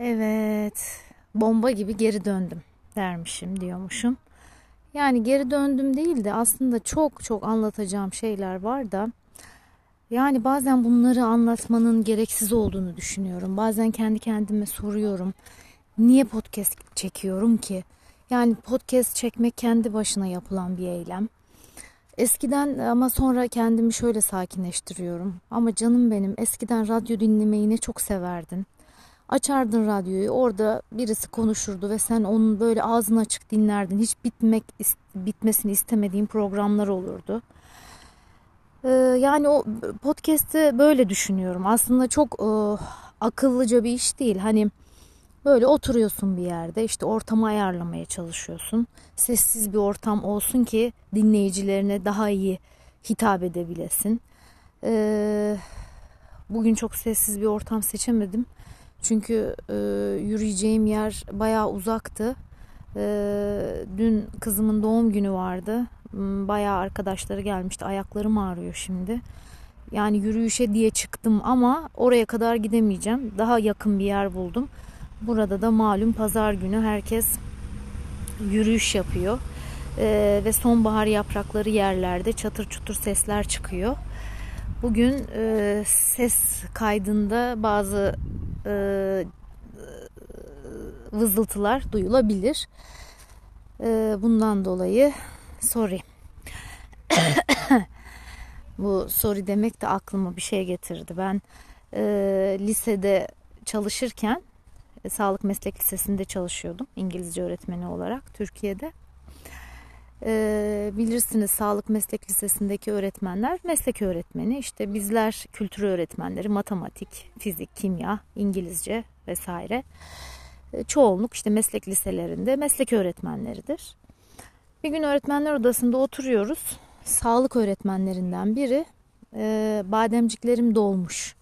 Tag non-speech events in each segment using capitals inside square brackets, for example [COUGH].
Evet, bomba gibi geri döndüm dermişim diyormuşum. Yani geri döndüm değil de aslında çok çok anlatacağım şeyler var da yani bazen bunları anlatmanın gereksiz olduğunu düşünüyorum. Bazen kendi kendime soruyorum. Niye podcast çekiyorum ki? Yani podcast çekmek kendi başına yapılan bir eylem. Eskiden ama sonra kendimi şöyle sakinleştiriyorum. Ama canım benim eskiden radyo dinlemeyi ne çok severdin. Açardın radyoyu orada birisi konuşurdu ve sen onun böyle ağzını açık dinlerdin. Hiç bitmek bitmesini istemediğin programlar olurdu. Ee, yani o podcast'i böyle düşünüyorum. Aslında çok e, akıllıca bir iş değil. Hani böyle oturuyorsun bir yerde işte ortamı ayarlamaya çalışıyorsun. Sessiz bir ortam olsun ki dinleyicilerine daha iyi hitap edebilesin. Ee, bugün çok sessiz bir ortam seçemedim. Çünkü e, yürüyeceğim yer bayağı uzaktı. E, dün kızımın doğum günü vardı. Hmm, bayağı arkadaşları gelmişti. Ayaklarım ağrıyor şimdi. Yani yürüyüşe diye çıktım ama oraya kadar gidemeyeceğim. Daha yakın bir yer buldum. Burada da malum pazar günü herkes yürüyüş yapıyor. Ee, ve sonbahar yaprakları yerlerde çatır çutur sesler çıkıyor. Bugün e, ses kaydında bazı e, vızıltılar duyulabilir. E, bundan dolayı sorry. [COUGHS] Bu sorry demek de aklıma bir şey getirdi. Ben e, lisede çalışırken e, Sağlık Meslek Lisesi'nde çalışıyordum İngilizce öğretmeni olarak Türkiye'de. E, bilirsiniz Sağlık Meslek Lisesi'ndeki öğretmenler meslek öğretmeni. İşte bizler kültür öğretmenleri, matematik, fizik, kimya, İngilizce vesaire. E, çoğunluk işte meslek liselerinde meslek öğretmenleridir. Bir gün öğretmenler odasında oturuyoruz. Sağlık öğretmenlerinden biri e, bademciklerim dolmuş,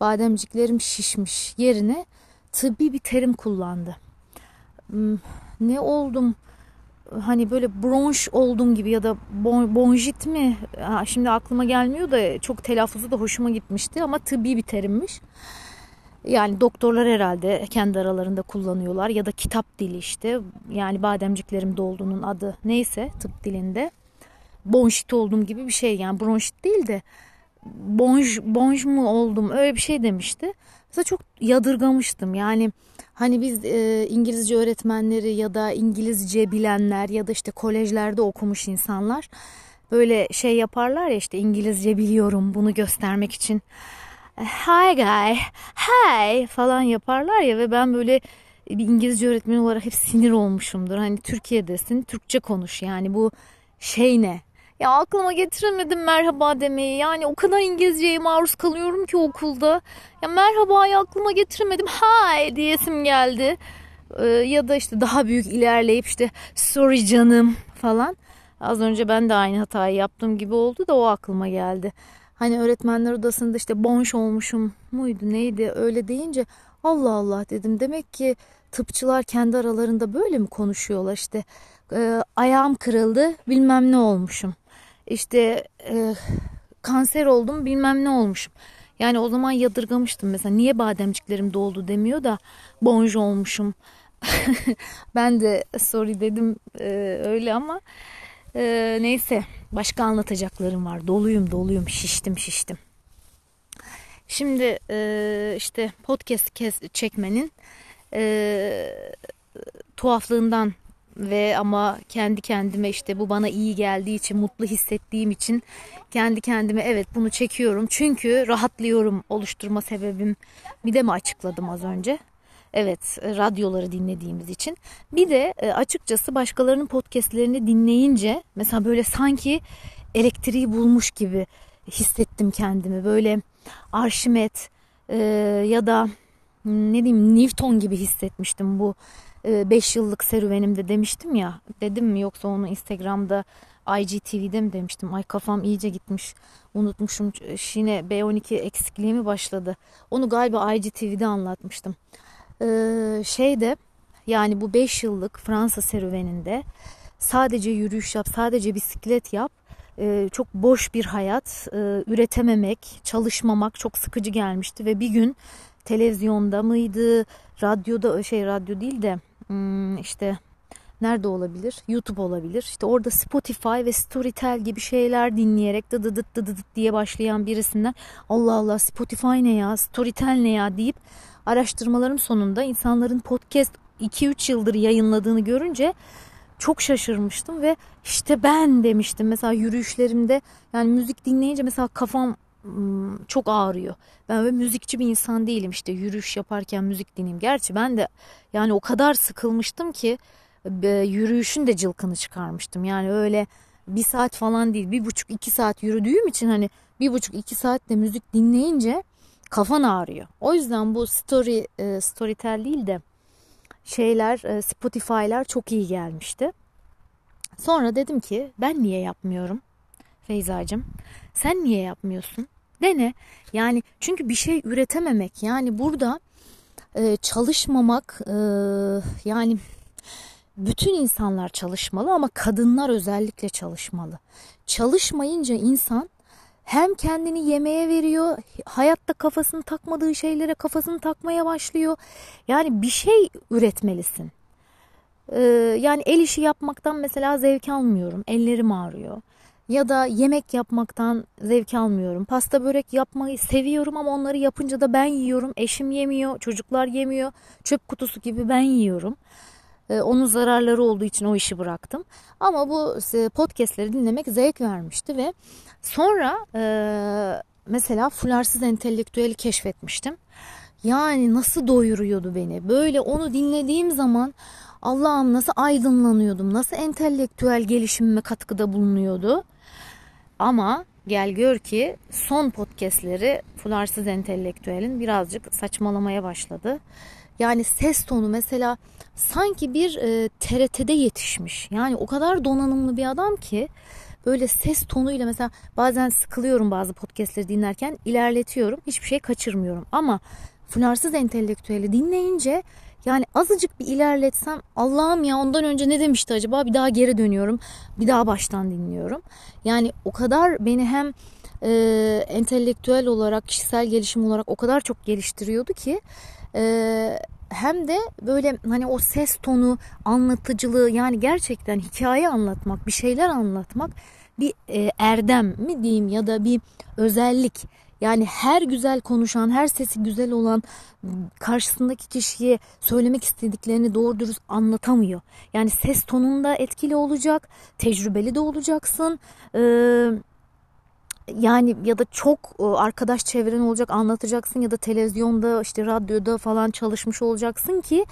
bademciklerim şişmiş yerine tıbbi bir terim kullandı. Hmm, ne oldum? Hani böyle bronş oldum gibi ya da bon, bonjit mi? Ha, şimdi aklıma gelmiyor da çok telaffuzu da hoşuma gitmişti ama tıbbi bir terimmiş. Yani doktorlar herhalde kendi aralarında kullanıyorlar ya da kitap dili işte. Yani bademciklerim dolduğunun adı neyse tıp dilinde. Bonjit oldum gibi bir şey yani bronşit değil de bonj, bonj mu oldum öyle bir şey demişti. Mesela çok yadırgamıştım yani hani biz e, İngilizce öğretmenleri ya da İngilizce bilenler ya da işte kolejlerde okumuş insanlar böyle şey yaparlar ya işte İngilizce biliyorum bunu göstermek için hi guy, hey falan yaparlar ya ve ben böyle bir İngilizce öğretmeni olarak hep sinir olmuşumdur. Hani Türkiye'desin, Türkçe konuş yani bu şey ne? Ya aklıma getiremedim merhaba demeyi. Yani o kadar İngilizceye maruz kalıyorum ki okulda. Ya merhabayı aklıma getiremedim. Hi diyesim geldi. Ee, ya da işte daha büyük ilerleyip işte sorry canım falan. Az önce ben de aynı hatayı yaptığım gibi oldu da o aklıma geldi. Hani öğretmenler odasında işte bonş olmuşum muydu neydi öyle deyince Allah Allah dedim. Demek ki tıpçılar kendi aralarında böyle mi konuşuyorlar işte e, ayağım kırıldı bilmem ne olmuşum. İşte e, kanser oldum bilmem ne olmuşum. Yani o zaman yadırgamıştım mesela niye bademciklerim doldu demiyor da bonj olmuşum. [LAUGHS] ben de sorry dedim e, öyle ama e, neyse başka anlatacaklarım var. Doluyum doluyum şiştim şiştim. Şimdi e, işte podcast kes, çekmenin e, tuhaflığından ve ama kendi kendime işte bu bana iyi geldiği için mutlu hissettiğim için kendi kendime evet bunu çekiyorum. Çünkü rahatlıyorum oluşturma sebebim. Bir de mi açıkladım az önce? Evet radyoları dinlediğimiz için. Bir de e, açıkçası başkalarının podcastlerini dinleyince mesela böyle sanki elektriği bulmuş gibi hissettim kendimi. Böyle Arşimet e, ya da ne diyeyim Newton gibi hissetmiştim bu 5 ee, yıllık serüvenimde demiştim ya. Dedim mi yoksa onu Instagram'da IGTV'de mi demiştim. Ay kafam iyice gitmiş. Unutmuşum. Yine B12 eksikliği mi başladı? Onu galiba IGTV'de anlatmıştım. Ee, şeyde yani bu 5 yıllık Fransa serüveninde sadece yürüyüş yap, sadece bisiklet yap. Ee, çok boş bir hayat, ee, üretememek, çalışmamak çok sıkıcı gelmişti ve bir gün televizyonda mıydı, radyoda şey radyo değil de işte nerede olabilir? YouTube olabilir. İşte orada Spotify ve Storytel gibi şeyler dinleyerek dı dı dı dı dı diye başlayan birisinden Allah Allah Spotify ne ya, Storytel ne ya deyip araştırmalarım sonunda insanların podcast 2-3 yıldır yayınladığını görünce çok şaşırmıştım ve işte ben demiştim mesela yürüyüşlerimde yani müzik dinleyince mesela kafam çok ağrıyor. Ben böyle müzikçi bir insan değilim işte yürüyüş yaparken müzik dinleyeyim. Gerçi ben de yani o kadar sıkılmıştım ki yürüyüşün de cılkını çıkarmıştım. Yani öyle bir saat falan değil bir buçuk iki saat yürüdüğüm için hani bir buçuk iki saatte müzik dinleyince kafan ağrıyor. O yüzden bu story e, storytel değil de şeyler e, Spotify'lar çok iyi gelmişti. Sonra dedim ki ben niye yapmıyorum Feyzacığım? Sen niye yapmıyorsun? Dene. Yani çünkü bir şey üretememek yani burada e, çalışmamak e, yani bütün insanlar çalışmalı ama kadınlar özellikle çalışmalı. Çalışmayınca insan hem kendini yemeğe veriyor, hayatta kafasını takmadığı şeylere kafasını takmaya başlıyor. Yani bir şey üretmelisin. Ee, yani el işi yapmaktan mesela zevk almıyorum, ellerim ağrıyor. Ya da yemek yapmaktan zevk almıyorum. Pasta börek yapmayı seviyorum ama onları yapınca da ben yiyorum. Eşim yemiyor, çocuklar yemiyor. Çöp kutusu gibi ben yiyorum. Ee, onun zararları olduğu için o işi bıraktım. Ama bu e, podcastleri dinlemek zevk vermişti ve sonra e, mesela fularsız entelektüeli keşfetmiştim. Yani nasıl doyuruyordu beni. Böyle onu dinlediğim zaman Allah'ım nasıl aydınlanıyordum. Nasıl entelektüel gelişimime katkıda bulunuyordu. Ama gel gör ki son podcastleri fularsız entelektüelin birazcık saçmalamaya başladı. Yani ses tonu mesela sanki bir e, TRT'de yetişmiş. Yani o kadar donanımlı bir adam ki böyle ses tonuyla mesela bazen sıkılıyorum bazı podcastleri dinlerken ilerletiyorum. Hiçbir şey kaçırmıyorum ama flarsız entelektüeli dinleyince yani azıcık bir ilerletsem Allah'ım ya ondan önce ne demişti acaba bir daha geri dönüyorum. Bir daha baştan dinliyorum. Yani o kadar beni hem e, entelektüel olarak kişisel gelişim olarak o kadar çok geliştiriyordu ki e, hem de böyle hani o ses tonu, anlatıcılığı yani gerçekten hikaye anlatmak, bir şeyler anlatmak bir e, erdem mi diyeyim ya da bir özellik. Yani her güzel konuşan, her sesi güzel olan karşısındaki kişiye söylemek istediklerini doğru dürüst anlatamıyor. Yani ses tonunda etkili olacak, tecrübeli de olacaksın. Ee, yani ya da çok e, arkadaş çevren olacak anlatacaksın ya da televizyonda işte radyoda falan çalışmış olacaksın ki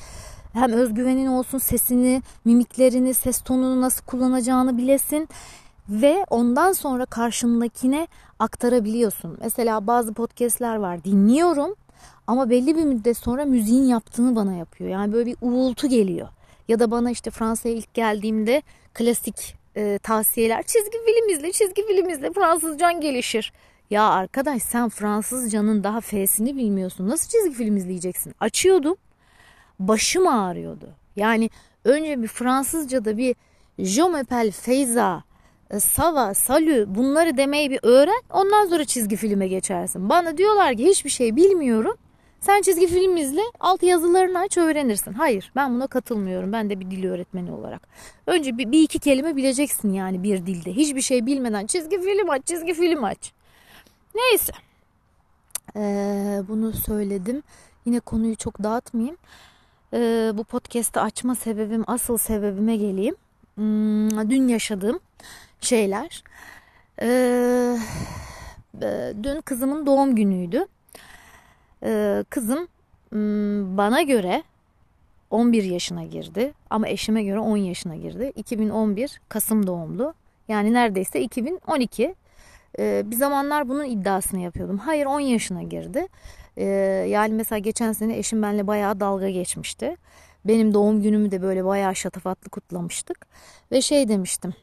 hem özgüvenin olsun sesini, mimiklerini, ses tonunu nasıl kullanacağını bilesin ve ondan sonra karşındakine aktarabiliyorsun. Mesela bazı podcastler var dinliyorum ama belli bir müddet sonra müziğin yaptığını bana yapıyor. Yani böyle bir uğultu geliyor. Ya da bana işte Fransa'ya ilk geldiğimde klasik e, tavsiyeler. Çizgi film izle, çizgi film izle Fransızcan gelişir. Ya arkadaş sen Fransızcanın daha F'sini bilmiyorsun. Nasıl çizgi film izleyeceksin? Açıyordum. Başım ağrıyordu. Yani önce bir Fransızca'da bir Je m'appelle Sava, Salü bunları demeyi bir öğren. Ondan sonra çizgi filme geçersin. Bana diyorlar ki hiçbir şey bilmiyorum. Sen çizgi film izle, alt yazılarını aç öğrenirsin. Hayır, ben buna katılmıyorum. Ben de bir dil öğretmeni olarak. Önce bir, bir iki kelime bileceksin yani bir dilde. Hiçbir şey bilmeden çizgi film aç, çizgi film aç. Neyse. Ee, bunu söyledim. Yine konuyu çok dağıtmayayım. Ee, bu podcast'ı açma sebebim, asıl sebebime geleyim. Hmm, dün yaşadığım şeyler. Ee, dün kızımın doğum günüydü. Ee, kızım bana göre 11 yaşına girdi ama eşime göre 10 yaşına girdi. 2011 Kasım doğumlu. Yani neredeyse 2012. Ee, bir zamanlar bunun iddiasını yapıyordum. Hayır 10 yaşına girdi. Ee, yani mesela geçen sene eşim benimle bayağı dalga geçmişti. Benim doğum günümü de böyle bayağı şatafatlı kutlamıştık. Ve şey demiştim.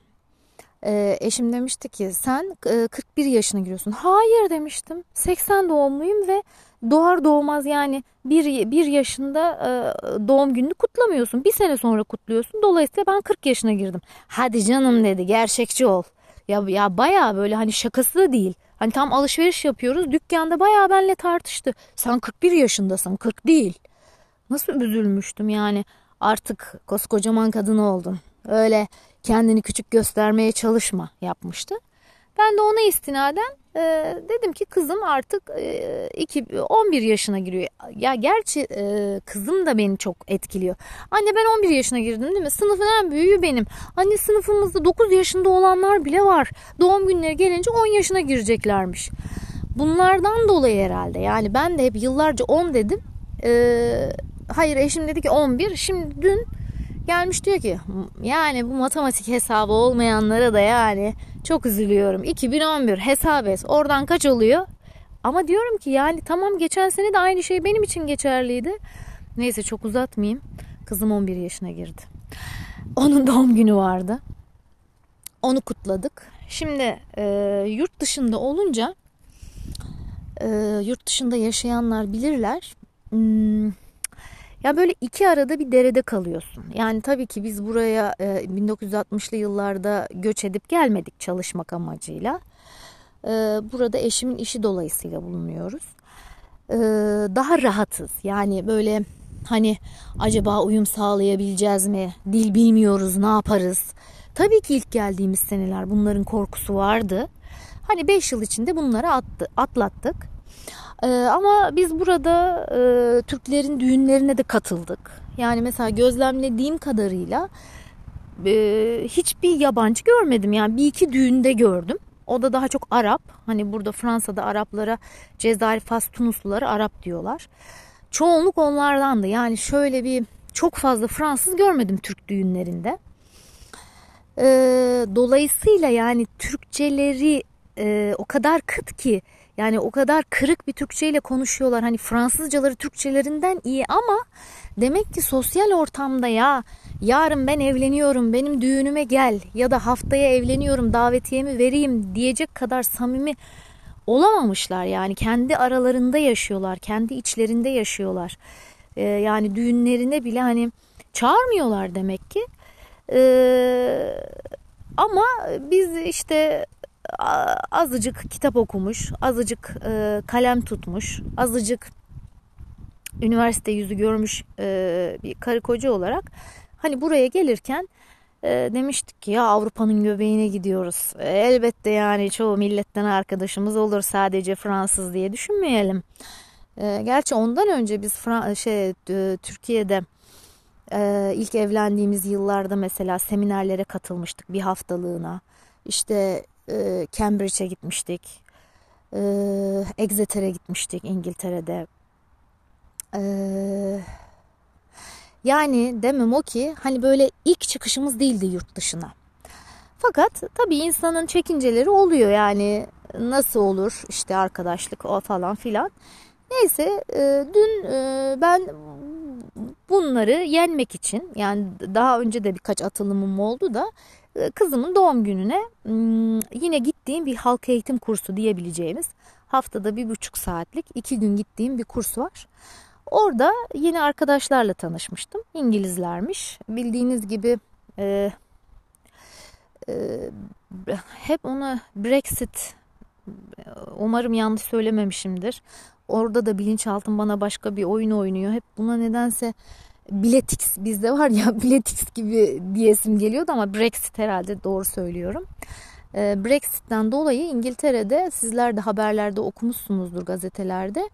E, eşim demişti ki sen 41 yaşına giriyorsun. Hayır demiştim. 80 doğumluyum ve doğar doğmaz yani bir, bir yaşında e, doğum gününü kutlamıyorsun. Bir sene sonra kutluyorsun. Dolayısıyla ben 40 yaşına girdim. Hadi canım dedi gerçekçi ol. Ya, ya baya böyle hani şakası da değil. Hani tam alışveriş yapıyoruz. Dükkanda bayağı benle tartıştı. Sen 41 yaşındasın 40 değil. Nasıl üzülmüştüm yani. Artık koskocaman kadın oldun. Öyle kendini küçük göstermeye çalışma yapmıştı. Ben de ona istinaden e, dedim ki kızım artık e, iki, 11 yaşına giriyor. Ya gerçi e, kızım da beni çok etkiliyor. Anne ben 11 yaşına girdim değil mi? Sınıfın en büyüğü benim. Anne sınıfımızda 9 yaşında olanlar bile var. Doğum günleri gelince 10 yaşına gireceklermiş. Bunlardan dolayı herhalde. Yani ben de hep yıllarca 10 dedim. E, hayır eşim dedi ki 11. Şimdi dün gelmiş diyor ki yani bu matematik hesabı olmayanlara da yani çok üzülüyorum. 2011 hesap et. Oradan kaç oluyor? Ama diyorum ki yani tamam geçen sene de aynı şey benim için geçerliydi. Neyse çok uzatmayayım. Kızım 11 yaşına girdi. Onun doğum günü vardı. Onu kutladık. Şimdi e, yurt dışında olunca e, yurt dışında yaşayanlar bilirler. Hmm, ya böyle iki arada bir derede kalıyorsun. Yani tabii ki biz buraya e, 1960'lı yıllarda göç edip gelmedik çalışmak amacıyla. E, burada eşimin işi dolayısıyla bulunuyoruz. E, daha rahatız. Yani böyle hani acaba uyum sağlayabileceğiz mi? Dil bilmiyoruz, ne yaparız? Tabii ki ilk geldiğimiz seneler bunların korkusu vardı. Hani 5 yıl içinde bunları attı, atlattık. Ee, ama biz burada e, Türklerin düğünlerine de katıldık. Yani mesela gözlemlediğim kadarıyla e, hiçbir yabancı görmedim. Yani bir iki düğünde gördüm. O da daha çok Arap. Hani burada Fransa'da Araplara Cezayir, Fas, Tunusluları Arap diyorlar. Çoğunluk onlardandı. Yani şöyle bir çok fazla Fransız görmedim Türk düğünlerinde. E, dolayısıyla yani Türkçeleri e, o kadar kıt ki yani o kadar kırık bir Türkçeyle konuşuyorlar. Hani Fransızcaları Türkçelerinden iyi ama demek ki sosyal ortamda ya yarın ben evleniyorum benim düğünüme gel ya da haftaya evleniyorum davetiyemi vereyim diyecek kadar samimi olamamışlar. Yani kendi aralarında yaşıyorlar, kendi içlerinde yaşıyorlar. Ee, yani düğünlerine bile hani çağırmıyorlar demek ki. Ee, ama biz işte azıcık kitap okumuş, azıcık e, kalem tutmuş, azıcık üniversite yüzü görmüş e, bir karı koca olarak hani buraya gelirken e, demiştik ki ya Avrupa'nın göbeğine gidiyoruz. E, elbette yani çoğu milletten arkadaşımız olur sadece Fransız diye düşünmeyelim. E, gerçi ondan önce biz Fra şey e, Türkiye'de e, ilk evlendiğimiz yıllarda mesela seminerlere katılmıştık bir haftalığına. İşte e, Cambridge'e gitmiştik. E, Exeter'e gitmiştik İngiltere'de. E, yani demem o ki hani böyle ilk çıkışımız değildi yurt dışına. Fakat tabii insanın çekinceleri oluyor yani nasıl olur işte arkadaşlık o falan filan. Neyse e, dün e, ben bunları yenmek için yani daha önce de birkaç atılımım oldu da kızımın doğum gününe hmm, yine gittiğim bir halk eğitim kursu diyebileceğimiz haftada bir buçuk saatlik iki gün gittiğim bir kurs var. Orada yeni arkadaşlarla tanışmıştım. İngilizlermiş. Bildiğiniz gibi e, e, hep ona Brexit umarım yanlış söylememişimdir. Orada da bilinçaltım bana başka bir oyun oynuyor. Hep buna nedense Biletix bizde var ya [LAUGHS] Biletix gibi diyesim geliyordu ama Brexit herhalde doğru söylüyorum. Ee, Brexit'ten dolayı İngiltere'de sizler de haberlerde okumuşsunuzdur gazetelerde.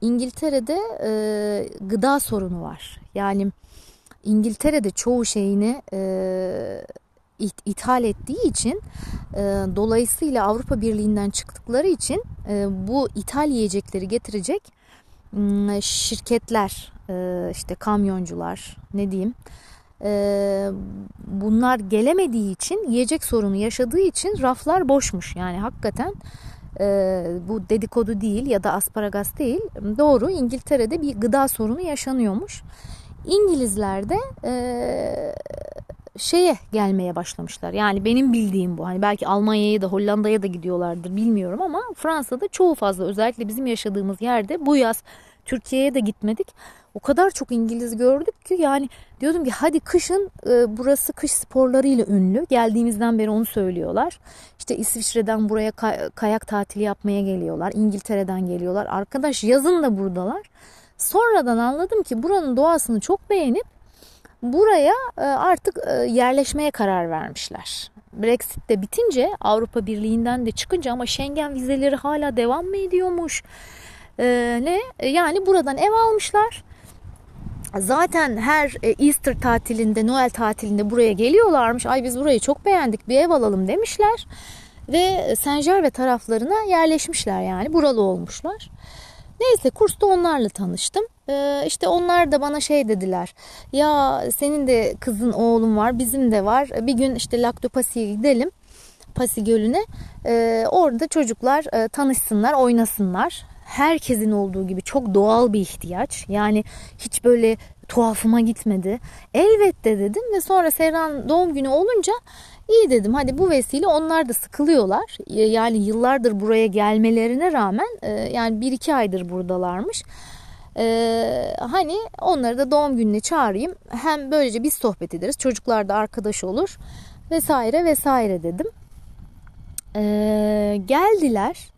İngiltere'de e, gıda sorunu var. Yani İngiltere'de çoğu şeyini e, ithal ettiği için e, dolayısıyla Avrupa Birliği'nden çıktıkları için e, bu ithal yiyecekleri getirecek ıı, şirketler e, işte kamyoncular ne diyeyim e, bunlar gelemediği için yiyecek sorunu yaşadığı için raflar boşmuş yani hakikaten e, bu dedikodu değil ya da asparagas değil doğru İngiltere'de bir gıda sorunu yaşanıyormuş İngilizler de şeye gelmeye başlamışlar. Yani benim bildiğim bu. Hani belki Almanya'ya da Hollanda'ya da gidiyorlardır bilmiyorum ama Fransa'da çoğu fazla özellikle bizim yaşadığımız yerde bu yaz Türkiye'ye de gitmedik. O kadar çok İngiliz gördük ki yani diyordum ki hadi kışın e, burası kış sporlarıyla ünlü. Geldiğimizden beri onu söylüyorlar. İşte İsviçre'den buraya kay- kayak tatili yapmaya geliyorlar. İngiltere'den geliyorlar. Arkadaş yazın da buradalar. Sonradan anladım ki buranın doğasını çok beğenip buraya e, artık e, yerleşmeye karar vermişler. Brexit de bitince Avrupa Birliği'nden de çıkınca ama Schengen vizeleri hala devam mı ediyormuş? Ee, ne? Yani buradan ev almışlar. Zaten her e, Easter tatilinde, Noel tatilinde buraya geliyorlarmış. Ay biz burayı çok beğendik bir ev alalım demişler. Ve Sencer ve taraflarına yerleşmişler yani buralı olmuşlar. Neyse kursta onlarla tanıştım. Ee, işte onlar da bana şey dediler. Ya senin de kızın oğlun var bizim de var. Bir gün işte Laktopasi'ye gidelim. Pasi Gölü'ne. Ee, orada çocuklar e, tanışsınlar, oynasınlar. Herkesin olduğu gibi çok doğal bir ihtiyaç. Yani hiç böyle tuhafıma gitmedi. Elbette dedim ve sonra Serhan doğum günü olunca iyi dedim hadi bu vesile onlar da sıkılıyorlar. Yani yıllardır buraya gelmelerine rağmen e, yani bir iki aydır buradalarmış. Ee, hani onları da doğum gününe çağırayım. Hem böylece biz sohbet ederiz. Çocuklar da arkadaş olur. Vesaire vesaire dedim. Ee, geldiler.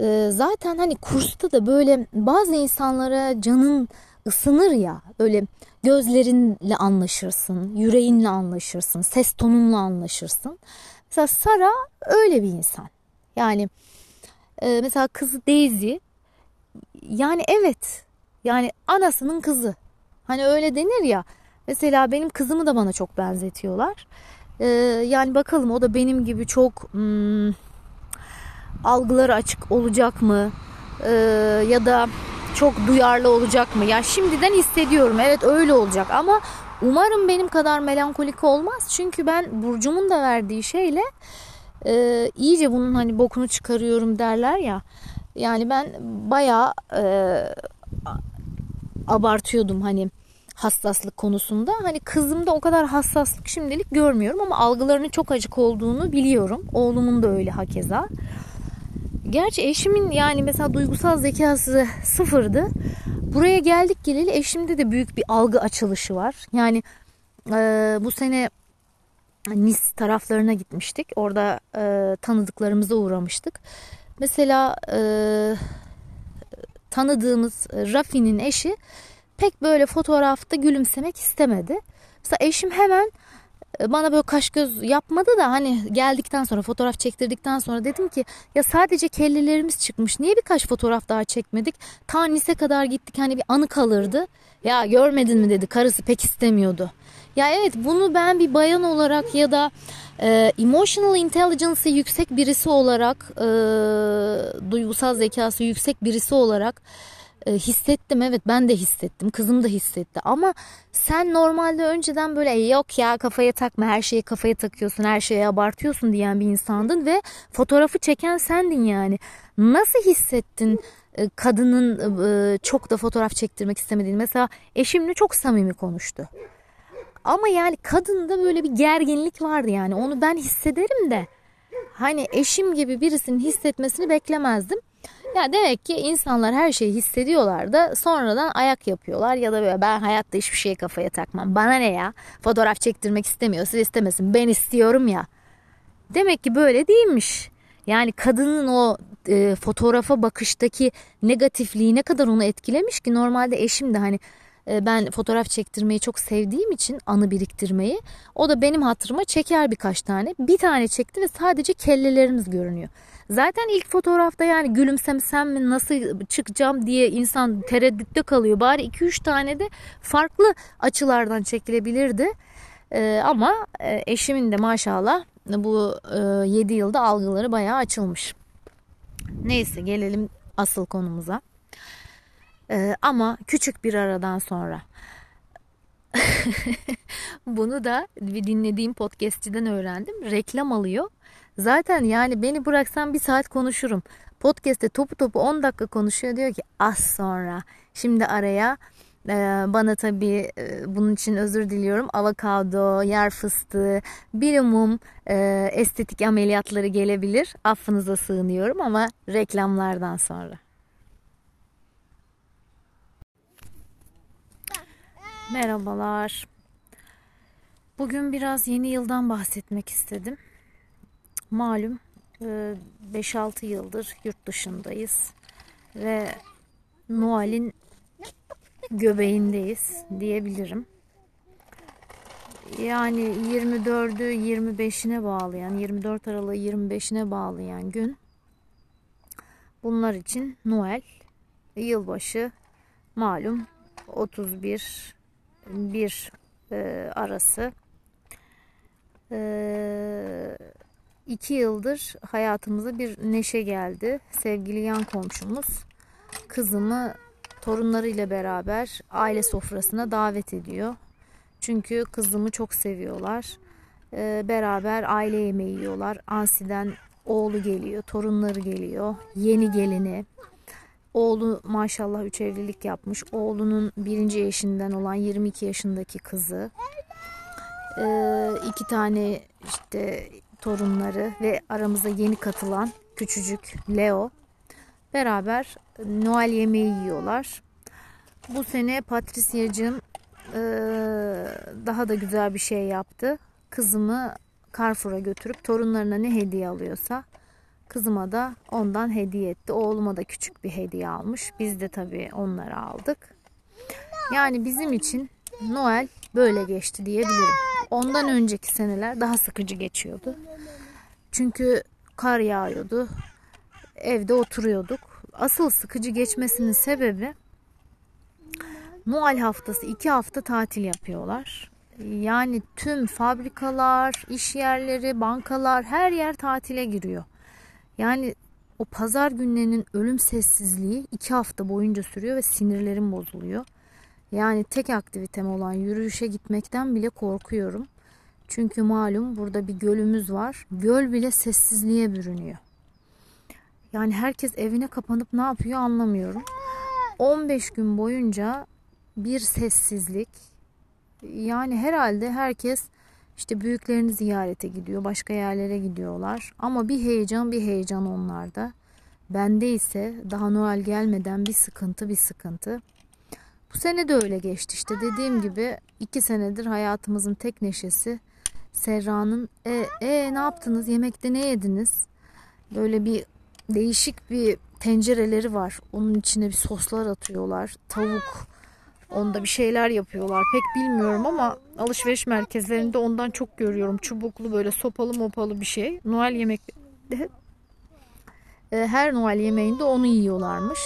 Ee, zaten hani kursta da böyle bazı insanlara canın ısınır ya. Böyle gözlerinle anlaşırsın, yüreğinle anlaşırsın, ses tonunla anlaşırsın. Mesela Sara öyle bir insan. Yani e, mesela kızı Daisy yani evet yani anasının kızı. Hani öyle denir ya. Mesela benim kızımı da bana çok benzetiyorlar. Ee, yani bakalım o da benim gibi çok hmm, algıları açık olacak mı? Ee, ya da çok duyarlı olacak mı? Ya şimdiden hissediyorum. Evet öyle olacak ama umarım benim kadar melankolik olmaz. Çünkü ben Burcu'mun da verdiği şeyle e, iyice bunun hani bokunu çıkarıyorum derler ya. Yani ben bayağı e, abartıyordum hani hassaslık konusunda. Hani kızımda o kadar hassaslık şimdilik görmüyorum ama algılarının çok acık olduğunu biliyorum. Oğlumun da öyle hakeza. Gerçi eşimin yani mesela duygusal zekası sıfırdı. Buraya geldik geleli eşimde de büyük bir algı açılışı var. Yani e, bu sene Nice taraflarına gitmiştik. Orada e, tanıdıklarımıza uğramıştık. Mesela e, tanıdığımız Rafi'nin eşi pek böyle fotoğrafta gülümsemek istemedi. Mesela eşim hemen bana böyle kaş göz yapmadı da hani geldikten sonra fotoğraf çektirdikten sonra dedim ki ya sadece kellelerimiz çıkmış niye birkaç fotoğraf daha çekmedik? Ta Nice kadar gittik hani bir anı kalırdı. Ya görmedin mi? dedi karısı pek istemiyordu. Ya evet bunu ben bir bayan olarak ya da e, emotional intelligence'ı yüksek birisi olarak e, duygusal zekası yüksek birisi olarak e, hissettim. Evet ben de hissettim. Kızım da hissetti. Ama sen normalde önceden böyle yok ya kafaya takma her şeyi kafaya takıyorsun her şeye abartıyorsun diyen bir insandın ve fotoğrafı çeken sendin yani. Nasıl hissettin e, kadının e, çok da fotoğraf çektirmek istemediğini? Mesela eşimle çok samimi konuştu. Ama yani kadında böyle bir gerginlik vardı yani. Onu ben hissederim de hani eşim gibi birisinin hissetmesini beklemezdim. Ya demek ki insanlar her şeyi hissediyorlar da sonradan ayak yapıyorlar ya da böyle ben hayatta hiçbir şeye kafaya takmam. Bana ne ya? Fotoğraf çektirmek istemiyorsa istemesin. Ben istiyorum ya. Demek ki böyle değilmiş. Yani kadının o e, fotoğrafa bakıştaki negatifliği ne kadar onu etkilemiş ki normalde eşim de hani ben fotoğraf çektirmeyi çok sevdiğim için anı biriktirmeyi o da benim hatırıma çeker birkaç tane. Bir tane çekti ve sadece kellelerimiz görünüyor. Zaten ilk fotoğrafta yani gülümsemesem mi nasıl çıkacağım diye insan tereddütte kalıyor. Bari 2-3 tane de farklı açılardan çekilebilirdi. Ee, ama e, eşimin de maşallah bu e, 7 yılda algıları bayağı açılmış. Neyse gelelim asıl konumuza. Ee, ama küçük bir aradan sonra. [LAUGHS] Bunu da bir dinlediğim podcastçiden öğrendim. Reklam alıyor. Zaten yani beni bıraksan bir saat konuşurum. Podcast'te topu topu 10 dakika konuşuyor. Diyor ki az sonra. Şimdi araya e, bana tabii e, bunun için özür diliyorum. Avokado, yer fıstığı, bir umum e, estetik ameliyatları gelebilir. Affınıza sığınıyorum ama reklamlardan sonra. Merhabalar. Bugün biraz yeni yıldan bahsetmek istedim. Malum 5-6 e, yıldır yurt dışındayız ve Noel'in göbeğindeyiz diyebilirim. Yani 24'ü 25'ine bağlayan, 24 Aralık'ı 25'ine bağlayan gün bunlar için Noel, yılbaşı malum 31 1 e, arası e, iki yıldır hayatımıza bir neşe geldi. Sevgili yan komşumuz kızımı torunlarıyla beraber aile sofrasına davet ediyor. Çünkü kızımı çok seviyorlar. E, beraber aile yemeği yiyorlar. Ansi'den oğlu geliyor, torunları geliyor, yeni gelini. Oğlu maşallah üç evlilik yapmış. Oğlunun birinci eşinden olan 22 yaşındaki kızı. Ee, iki tane işte torunları ve aramıza yeni katılan küçücük Leo. Beraber Noel yemeği yiyorlar. Bu sene Patrisya'cığım e, daha da güzel bir şey yaptı. Kızımı Carrefour'a götürüp torunlarına ne hediye alıyorsa Kızıma da ondan hediye etti. Oğluma da küçük bir hediye almış. Biz de tabii onları aldık. Yani bizim için Noel böyle geçti diyebilirim. Ondan önceki seneler daha sıkıcı geçiyordu. Çünkü kar yağıyordu. Evde oturuyorduk. Asıl sıkıcı geçmesinin sebebi Noel haftası iki hafta tatil yapıyorlar. Yani tüm fabrikalar, iş yerleri, bankalar her yer tatile giriyor. Yani o pazar günlerinin ölüm sessizliği iki hafta boyunca sürüyor ve sinirlerim bozuluyor. Yani tek aktivitem olan yürüyüşe gitmekten bile korkuyorum. Çünkü malum burada bir gölümüz var. Göl bile sessizliğe bürünüyor. Yani herkes evine kapanıp ne yapıyor anlamıyorum. 15 gün boyunca bir sessizlik. Yani herhalde herkes işte büyüklerini ziyarete gidiyor, başka yerlere gidiyorlar. Ama bir heyecan bir heyecan onlarda. Bende ise daha Noel gelmeden bir sıkıntı bir sıkıntı. Bu sene de öyle geçti işte dediğim gibi iki senedir hayatımızın tek neşesi Serra'nın e, e ne yaptınız yemekte ne yediniz böyle bir değişik bir tencereleri var onun içine bir soslar atıyorlar tavuk Onda bir şeyler yapıyorlar. Pek bilmiyorum ama alışveriş merkezlerinde ondan çok görüyorum. Çubuklu böyle sopalı mopalı bir şey. Noel yemekte e, her Noel yemeğinde onu yiyorlarmış.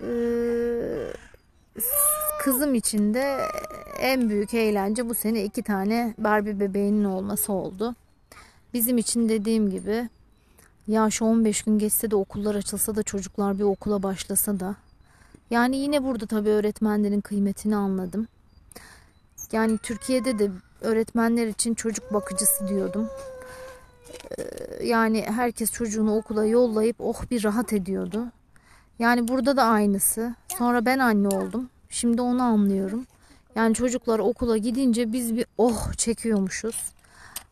E, kızım için de en büyük eğlence bu sene iki tane Barbie bebeğinin olması oldu. Bizim için dediğim gibi ya şu 15 gün geçse de okullar açılsa da çocuklar bir okula başlasa da yani yine burada tabii öğretmenlerin kıymetini anladım. Yani Türkiye'de de öğretmenler için çocuk bakıcısı diyordum. Ee, yani herkes çocuğunu okula yollayıp oh bir rahat ediyordu. Yani burada da aynısı. Sonra ben anne oldum. Şimdi onu anlıyorum. Yani çocuklar okula gidince biz bir oh çekiyormuşuz.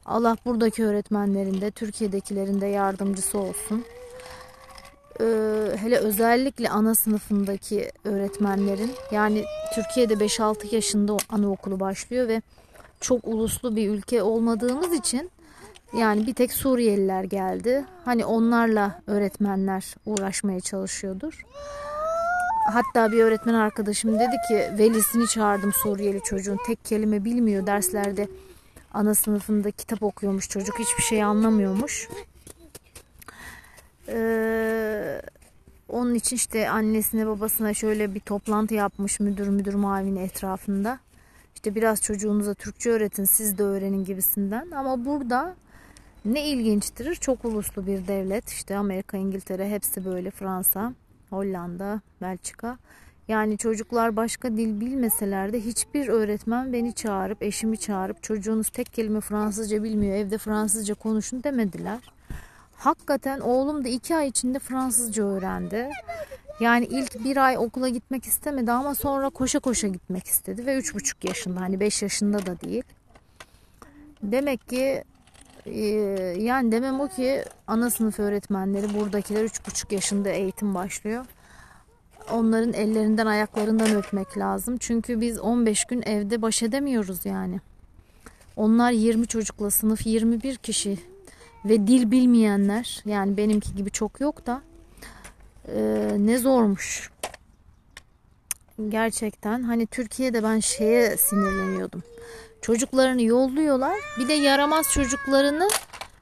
Allah buradaki öğretmenlerin de Türkiye'dekilerin de yardımcısı olsun e, hele özellikle ana sınıfındaki öğretmenlerin yani Türkiye'de 5-6 yaşında anaokulu başlıyor ve çok uluslu bir ülke olmadığımız için yani bir tek Suriyeliler geldi. Hani onlarla öğretmenler uğraşmaya çalışıyordur. Hatta bir öğretmen arkadaşım dedi ki velisini çağırdım Suriyeli çocuğun tek kelime bilmiyor derslerde ana sınıfında kitap okuyormuş çocuk hiçbir şey anlamıyormuş. Ee, onun için işte annesine babasına şöyle bir toplantı yapmış müdür müdür mavini etrafında. İşte biraz çocuğunuza Türkçe öğretin siz de öğrenin gibisinden. Ama burada ne ilginçtir çok uluslu bir devlet. İşte Amerika, İngiltere hepsi böyle Fransa, Hollanda, Belçika. Yani çocuklar başka dil bilmeseler de hiçbir öğretmen beni çağırıp eşimi çağırıp çocuğunuz tek kelime Fransızca bilmiyor evde Fransızca konuşun demediler. Hakikaten oğlum da iki ay içinde Fransızca öğrendi. Yani ilk bir ay okula gitmek istemedi ama sonra koşa koşa gitmek istedi ve üç buçuk yaşında hani beş yaşında da değil. Demek ki e, yani demem o ki ana sınıf öğretmenleri buradakiler üç buçuk yaşında eğitim başlıyor. onların ellerinden ayaklarından öpmek lazım. Çünkü biz 15 gün evde baş edemiyoruz yani. Onlar 20 çocukla sınıf 21 kişi ve dil bilmeyenler yani benimki gibi çok yok da e, ne zormuş. Gerçekten hani Türkiye'de ben şeye sinirleniyordum. Çocuklarını yolluyorlar. Bir de yaramaz çocuklarını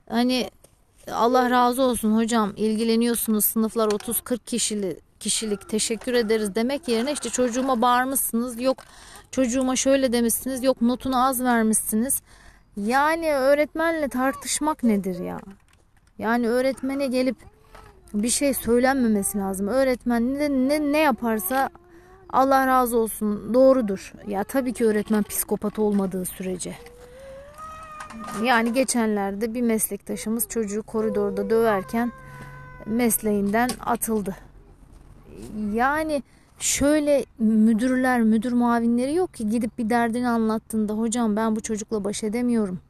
hani Allah razı olsun hocam ilgileniyorsunuz sınıflar 30-40 kişilik kişilik teşekkür ederiz demek yerine işte çocuğuma bağırmışsınız yok çocuğuma şöyle demişsiniz yok notunu az vermişsiniz. Yani öğretmenle tartışmak nedir ya? Yani öğretmene gelip bir şey söylenmemesi lazım. Öğretmen ne, ne, ne yaparsa Allah razı olsun doğrudur. Ya tabii ki öğretmen psikopat olmadığı sürece. Yani geçenlerde bir meslektaşımız çocuğu koridorda döverken mesleğinden atıldı. Yani şöyle müdürler, müdür muavinleri yok ki gidip bir derdini anlattığında hocam ben bu çocukla baş edemiyorum.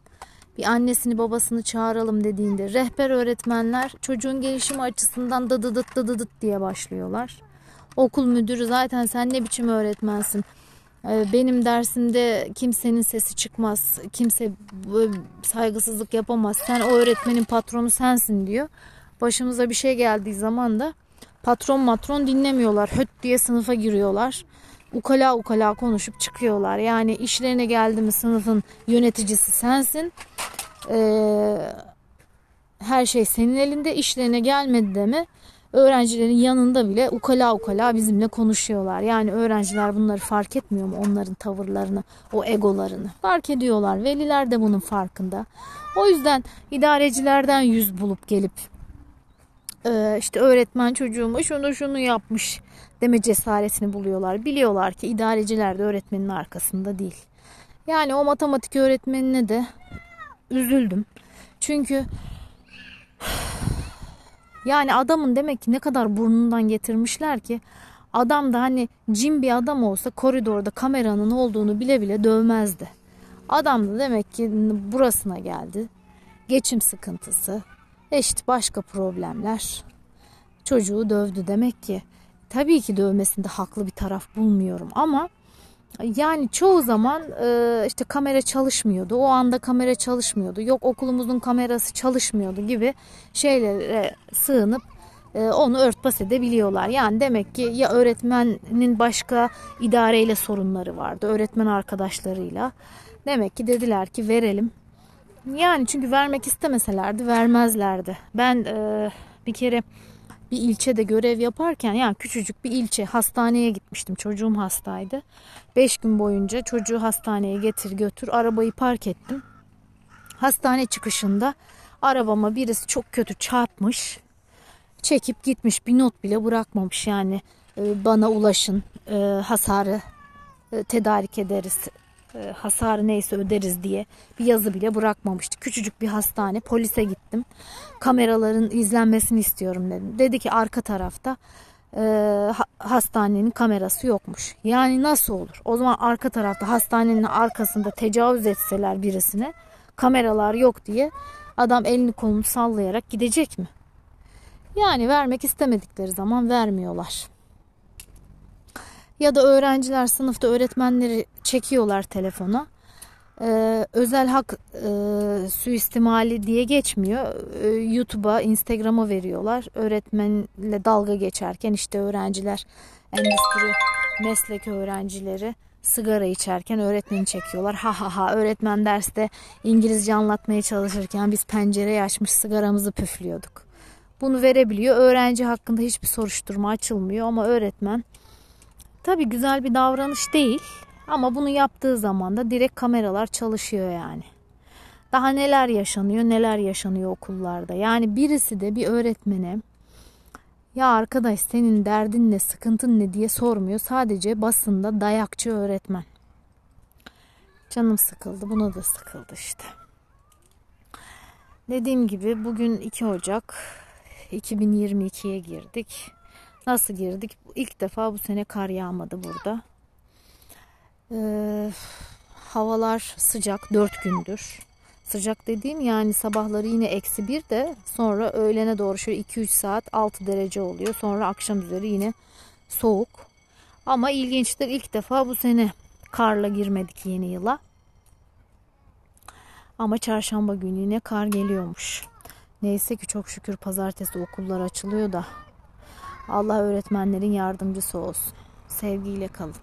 Bir annesini babasını çağıralım dediğinde rehber öğretmenler çocuğun gelişimi açısından dıdıdıt dıdıdıt diye başlıyorlar. Okul müdürü zaten sen ne biçim öğretmensin? Ee, benim dersimde kimsenin sesi çıkmaz. Kimse saygısızlık yapamaz. Sen o öğretmenin patronu sensin diyor. Başımıza bir şey geldiği zaman da patron matron dinlemiyorlar. Höt diye sınıfa giriyorlar. Ukala ukala konuşup çıkıyorlar. Yani işlerine geldi mi sınıfın yöneticisi sensin. Ee, her şey senin elinde. İşlerine gelmedi de mi öğrencilerin yanında bile ukala ukala bizimle konuşuyorlar. Yani öğrenciler bunları fark etmiyor mu onların tavırlarını, o egolarını? Fark ediyorlar. Veliler de bunun farkında. O yüzden idarecilerden yüz bulup gelip e, işte öğretmen çocuğuma şunu şunu yapmış deme cesaretini buluyorlar. Biliyorlar ki idareciler de öğretmenin arkasında değil. Yani o matematik öğretmenine de üzüldüm. Çünkü yani adamın demek ki ne kadar burnundan getirmişler ki adam da hani cin bir adam olsa koridorda kameranın olduğunu bile bile dövmezdi. Adam da demek ki burasına geldi. Geçim sıkıntısı, işte başka problemler. Çocuğu dövdü demek ki. Tabii ki dövmesinde haklı bir taraf bulmuyorum ama yani çoğu zaman e, işte kamera çalışmıyordu. O anda kamera çalışmıyordu. Yok okulumuzun kamerası çalışmıyordu gibi şeylere sığınıp e, onu örtbas edebiliyorlar. Yani demek ki ya öğretmenin başka idareyle sorunları vardı. Öğretmen arkadaşlarıyla. Demek ki dediler ki verelim. Yani çünkü vermek istemeselerdi vermezlerdi. Ben e, bir kere bir ilçede görev yaparken yani küçücük bir ilçe hastaneye gitmiştim. Çocuğum hastaydı. 5 gün boyunca çocuğu hastaneye getir götür arabayı park ettim. Hastane çıkışında arabama birisi çok kötü çarpmış. Çekip gitmiş bir not bile bırakmamış yani e, bana ulaşın e, hasarı e, tedarik ederiz hasarı neyse öderiz diye bir yazı bile bırakmamıştı. Küçücük bir hastane polise gittim. Kameraların izlenmesini istiyorum dedim. Dedi ki arka tarafta e, hastanenin kamerası yokmuş. Yani nasıl olur? O zaman arka tarafta hastanenin arkasında tecavüz etseler birisine kameralar yok diye adam elini kolunu sallayarak gidecek mi? Yani vermek istemedikleri zaman vermiyorlar. Ya da öğrenciler sınıfta öğretmenleri çekiyorlar telefona. Ee, özel hak e, suistimali diye geçmiyor. Ee, YouTube'a, Instagram'a veriyorlar. Öğretmenle dalga geçerken işte öğrenciler, endüstri meslek öğrencileri sigara içerken öğretmeni çekiyorlar. Ha ha ha öğretmen derste İngilizce anlatmaya çalışırken biz pencereyi açmış sigaramızı püflüyorduk. Bunu verebiliyor. Öğrenci hakkında hiçbir soruşturma açılmıyor ama öğretmen Tabi güzel bir davranış değil ama bunu yaptığı zaman da direkt kameralar çalışıyor yani. Daha neler yaşanıyor neler yaşanıyor okullarda. Yani birisi de bir öğretmene ya arkadaş senin derdin ne sıkıntın ne diye sormuyor. Sadece basında dayakçı öğretmen. Canım sıkıldı buna da sıkıldı işte. Dediğim gibi bugün 2 Ocak 2022'ye girdik. Nasıl girdik? İlk defa bu sene kar yağmadı burada. Ee, havalar sıcak 4 gündür. Sıcak dediğim yani sabahları yine eksi bir de sonra öğlene doğru şöyle 2-3 saat 6 derece oluyor. Sonra akşam üzeri yine soğuk. Ama ilginçtir ilk defa bu sene karla girmedik yeni yıla. Ama çarşamba günü yine kar geliyormuş. Neyse ki çok şükür pazartesi okullar açılıyor da Allah öğretmenlerin yardımcısı olsun. Sevgiyle kalın.